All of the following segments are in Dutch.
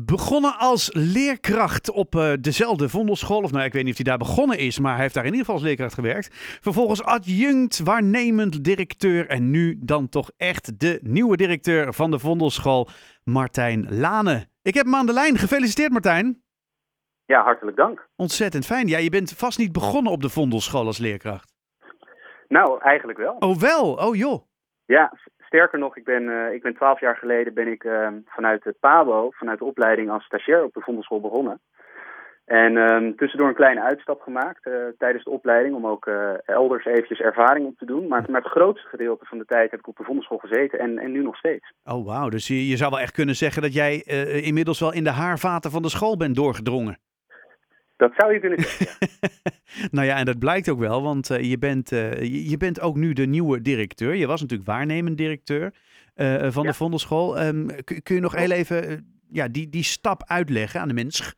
Begonnen als leerkracht op uh, dezelfde Vondelschool. Of nou, ik weet niet of hij daar begonnen is, maar hij heeft daar in ieder geval als leerkracht gewerkt. Vervolgens adjunct, waarnemend directeur. En nu dan toch echt de nieuwe directeur van de Vondelschool, Martijn Lane. Ik heb hem aan de lijn. Gefeliciteerd, Martijn. Ja, hartelijk dank. Ontzettend fijn. Ja, je bent vast niet begonnen op de Vondelschool als leerkracht. Nou, eigenlijk wel. Oh, wel? Oh, joh. Ja, sterker nog, ik ben, uh, ik ben twaalf jaar geleden ben ik uh, vanuit het PABO, vanuit de opleiding als stagiair op de Vondelschool begonnen. En um, tussendoor een kleine uitstap gemaakt uh, tijdens de opleiding om ook elders eventjes ervaring op te doen. Maar, maar, het grootste gedeelte van de tijd heb ik op de Vondelschool gezeten en, en nu nog steeds. Oh wauw, dus je, je zou wel echt kunnen zeggen dat jij inmiddels wel in de haarvaten van de school bent doorgedrongen. Dat zou je kunnen zeggen. nou ja, en dat blijkt ook wel, want uh, je, bent, uh, je, je, bent ook nu de nieuwe directeur. Je was natuurlijk waarnemend directeur uh, van ja. de Vondelschool. Um, kun je nog heel even ja, die, die stap uitleggen aan de mens?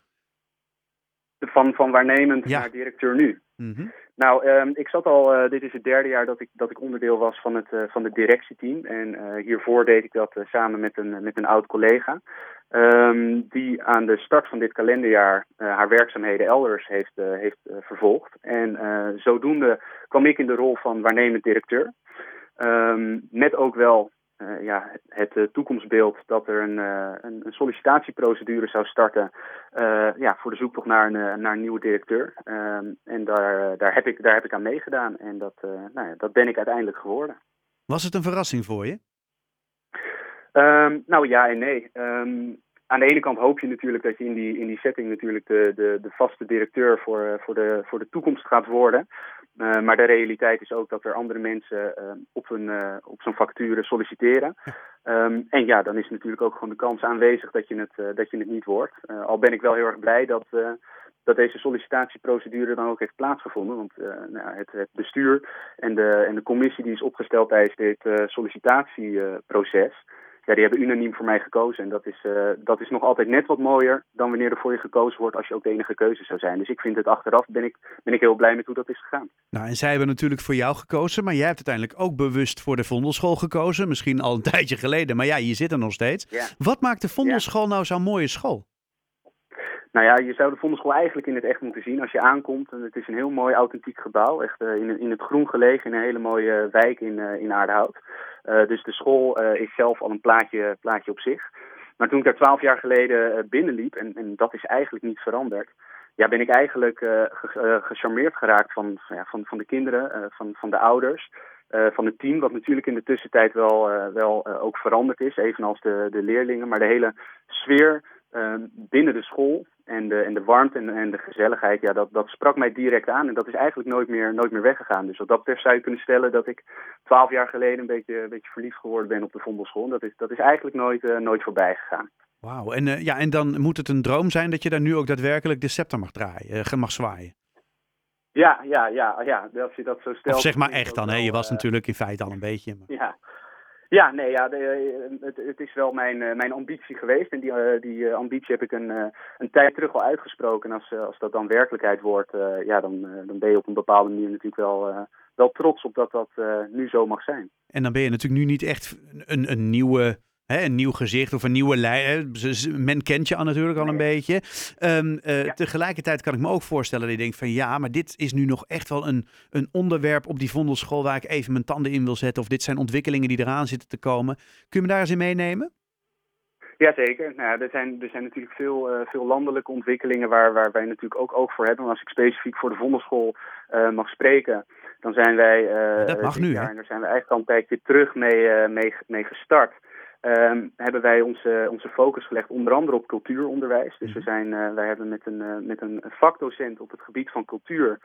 Van, van waarnemend ja. naar directeur nu. Mm -hmm. Nou, um, ik zat al, dit is het derde jaar dat ik, dat ik onderdeel was van het, van het directieteam. En hiervoor deed ik dat samen met een, met een oud collega. Um, die aan de start van dit kalenderjaar haar werkzaamheden elders heeft, heeft vervolgd. En zodoende kwam ik in de rol van waarnemend directeur. Um, met ook wel ja, het toekomstbeeld dat er een, een, een, sollicitatieprocedure zou starten ja, voor de zoektocht naar een, naar nieuwe directeur. Ehm, en daar, daar, heb ik, daar heb ik aan meegedaan en dat, nou ja, dat ben ik uiteindelijk geworden. Was het een verrassing voor je? Um, nou ja en nee. Um, aan de ene kant hoop je natuurlijk dat je in die, in die setting natuurlijk de, de, de vaste directeur voor, voor, de, voor de toekomst gaat worden. Uh, maar de realiteit is ook dat er andere mensen uh, op, een, uh, op zo'n facture solliciteren. En ja, dan is natuurlijk ook gewoon de kans aanwezig dat je het, dat je het niet wordt. al ben ik wel heel erg blij dat, dat deze sollicitatieprocedure dan ook heeft plaatsgevonden. Want nou, het, het, bestuur en de, en de commissie die is opgesteld tijdens dit sollicitatieproces ja, die hebben unaniem voor mij gekozen. En dat is, uh, dat is nog altijd net wat mooier dan wanneer er voor je gekozen wordt als je ook de enige keuze zou zijn. Dus ik vind het achteraf, ben ik, ben ik heel blij met hoe dat is gegaan. Nou, en zij hebben natuurlijk voor jou gekozen, maar jij hebt uiteindelijk ook bewust voor de Vondelschool gekozen. Misschien al een tijdje geleden, maar ja, je zit er nog steeds. Ja. Wat maakt de Vondelschool ja. nou zo'n mooie school? Nou ja, je zou de Vondelschool eigenlijk in het echt moeten zien als je aankomt. Het is een heel mooi authentiek gebouw, echt uh, in, in het groen gelegen in een hele mooie wijk in, uh, in Aardehout. Uh, dus de school is zelf al een plaatje, plaatje op zich. Maar toen ik daar twaalf jaar geleden binnenliep, en, en dat is eigenlijk niet veranderd, ja, ben ik eigenlijk ge, gecharmeerd geraakt van, ja, van, van de kinderen, van, van de ouders. Uh, van het team, wat natuurlijk in de tussentijd wel, uh, wel uh, ook veranderd is, evenals de, de leerlingen. Maar de hele sfeer binnen de school en de, en de warmte en, en de gezelligheid, ja, dat, dat sprak mij direct aan. En dat is eigenlijk nooit meer, nooit meer weggegaan. Dus dat betreft zou je kunnen stellen dat ik twaalf jaar geleden een beetje, een beetje verliefd geworden ben op de Vondelschool. Dat is, dat is eigenlijk nooit, nooit voorbij gegaan. Wauw, en, ja, en dan moet het een droom zijn dat je daar nu ook daadwerkelijk de scepter mag draaien, mag zwaaien. Ja, ja, ja, ja, als je dat zo stelt. Of zeg maar echt dan, hè? Je was natuurlijk in feite al een beetje. Maar... Ja. Ja, nee, ja, de, het, het, is wel mijn, mijn ambitie geweest. En die, die ambitie heb ik een, een tijd terug al uitgesproken. En als, als dat dan werkelijkheid wordt, ja, dan, dan ben je op een bepaalde manier natuurlijk wel, wel trots op dat dat nu zo mag zijn. En dan ben je natuurlijk nu niet echt een, een nieuwe Hè, een nieuw gezicht of een nieuwe lijn. Men kent je al natuurlijk al een beetje. Um, uh, ja. Tegelijkertijd kan ik me ook voorstellen dat je denkt van ja, maar dit is nu nog echt wel een, een onderwerp op die vondelschool waar ik even mijn tanden in wil zetten. Of dit zijn ontwikkelingen die eraan zitten te komen. Kun je me daar eens in meenemen? Jazeker. Nou, er, zijn, er zijn natuurlijk veel, uh, veel landelijke ontwikkelingen waar, waar wij natuurlijk ook oog voor hebben. En als ik specifiek voor de vondelschool uh, mag spreken, dan zijn wij... dat mag nu, jaar, en daar zijn we eigenlijk al een tijdje terug mee, mee, mee gestart. Um, hebben wij onze, onze focus gelegd onder andere op cultuuronderwijs. Dus we zijn, uh, wij hebben met een, uh, met een vakdocent op het gebied van cultuur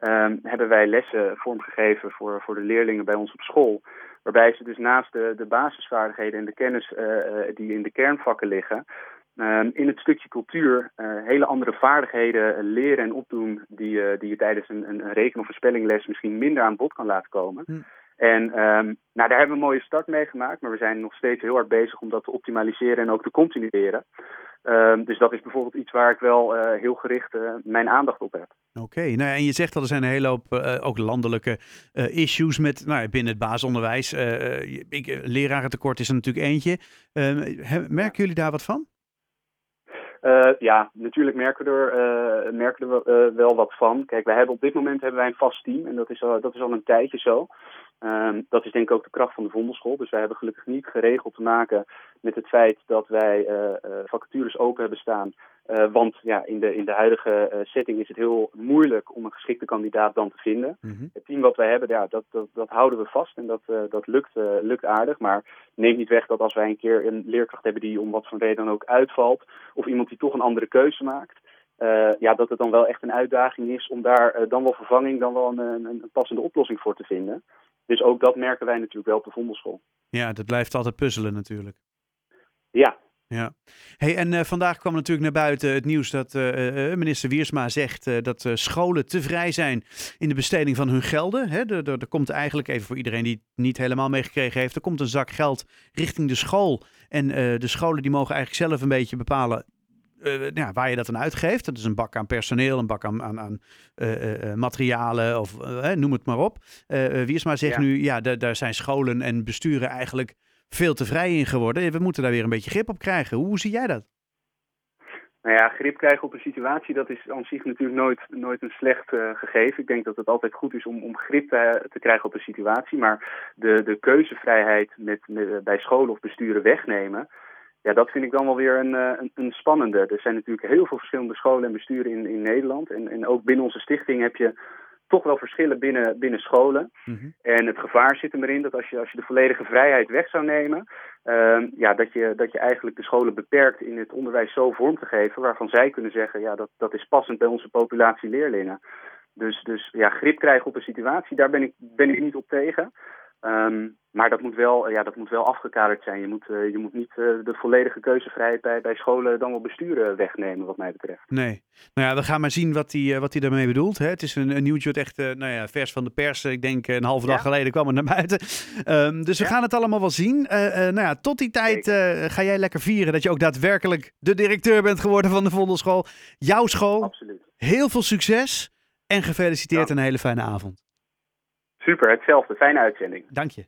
um, hebben wij lessen vormgegeven voor, voor de leerlingen bij ons op school. Waarbij ze dus naast de, de basisvaardigheden en de kennis uh, die in de kernvakken liggen, in het stukje cultuur hele andere vaardigheden leren en opdoen die, die je tijdens een, een reken- of een spellingles misschien minder aan bod kan laten komen. Hm. En um, nou, daar hebben we een mooie start mee gemaakt, maar we zijn nog steeds heel hard bezig om dat te optimaliseren en ook te continueren. Um, dus dat is bijvoorbeeld iets waar ik wel uh, heel gericht uh, mijn aandacht op heb. Oké, okay. nou, en je zegt dat er zijn een hele hoop uh, ook landelijke issues met, nou, binnen het basisonderwijs. ik, lerarentekort is er natuurlijk eentje. Ehm, merken jullie daar wat van? Uh, ja, natuurlijk merken we er, uh, merken we, uh, wel wat van. Kijk, wij hebben op dit moment hebben wij een vast team en dat is al, dat is al een tijdje zo. Um, dat is denk ik ook de kracht van de Vondelschool. Dus wij hebben gelukkig niet geregeld te maken met het feit dat wij vacatures open hebben staan. Want ja, in de, in de huidige setting is het heel moeilijk om een geschikte kandidaat dan te vinden. Mm -hmm. Het team wat wij hebben, ja, dat, dat, dat houden we vast en dat, dat lukt, lukt aardig. Maar neemt niet weg dat als wij een keer een leerkracht hebben die om wat voor reden dan ook uitvalt, of iemand die toch een andere keuze maakt, ja, dat het dan wel echt een uitdaging is om daar dan wel vervanging, dan wel een, een, een, passende oplossing voor te vinden. Dus ook dat merken wij natuurlijk wel op de Vondelschool. Ja, dat blijft altijd puzzelen natuurlijk. Ja. Ja. Hey, en uh, vandaag kwam natuurlijk naar buiten het nieuws dat minister Wiersma zegt dat scholen te vrij zijn in de besteding van hun gelden. Hè, er, er, er komt eigenlijk, even voor iedereen die het niet helemaal meegekregen heeft, er komt een zak geld richting de school. En de scholen die mogen eigenlijk zelf een beetje bepalen uh, ja, waar je dat dan uitgeeft. Dat is een bak aan personeel, een bak aan, aan, aan uh, uh, materialen of noem het maar op. Wiersma zegt ja. nu, ja, daar zijn scholen en besturen eigenlijk veel te vrij in geworden. We moeten daar weer een beetje grip op krijgen. Hoe zie jij dat? Nou ja, grip krijgen op een situatie, dat is aan zich natuurlijk nooit, nooit een slecht uh, gegeven. Ik denk dat het altijd goed is om, om grip te, te krijgen op een situatie. Maar de, de keuzevrijheid met, bij scholen of besturen wegnemen, ja, dat vind ik dan wel weer een, een, een, spannende. Er zijn natuurlijk heel veel verschillende scholen en besturen in, in Nederland. En, en ook binnen onze stichting heb je toch wel verschillen binnen, binnen scholen. Mm -hmm. En het gevaar zit erin dat als je, als je de volledige vrijheid weg zou nemen, uh, ja, dat, je, dat je eigenlijk de scholen beperkt in het onderwijs zo vorm te geven waarvan zij kunnen zeggen, ja, dat, dat is passend bij onze populatie leerlingen. Dus, dus ja, grip krijgen op een situatie, daar ben ik, ben ik niet op tegen. Um, maar dat moet wel, ja, dat moet wel afgekaderd zijn. Je moet, uh, je moet niet uh, de volledige keuzevrijheid bij, bij scholen dan wel besturen wegnemen, wat mij betreft. Nee. Nou ja, we gaan maar zien wat hij uh, wat hij daarmee bedoelt. Hè? Het is een, een nieuwtje wat echt, nou ja, vers van de pers. Ik denk een halve dag ja. geleden kwam het naar buiten. Um, dus we ja. gaan het allemaal wel zien. nou ja, tot die tijd ga jij lekker vieren dat je ook daadwerkelijk de directeur bent geworden van de Vondelschool. Jouw school. Absoluut. Heel veel succes en gefeliciteerd en een hele fijne avond. Super, hetzelfde. Fijne uitzending. Dank je.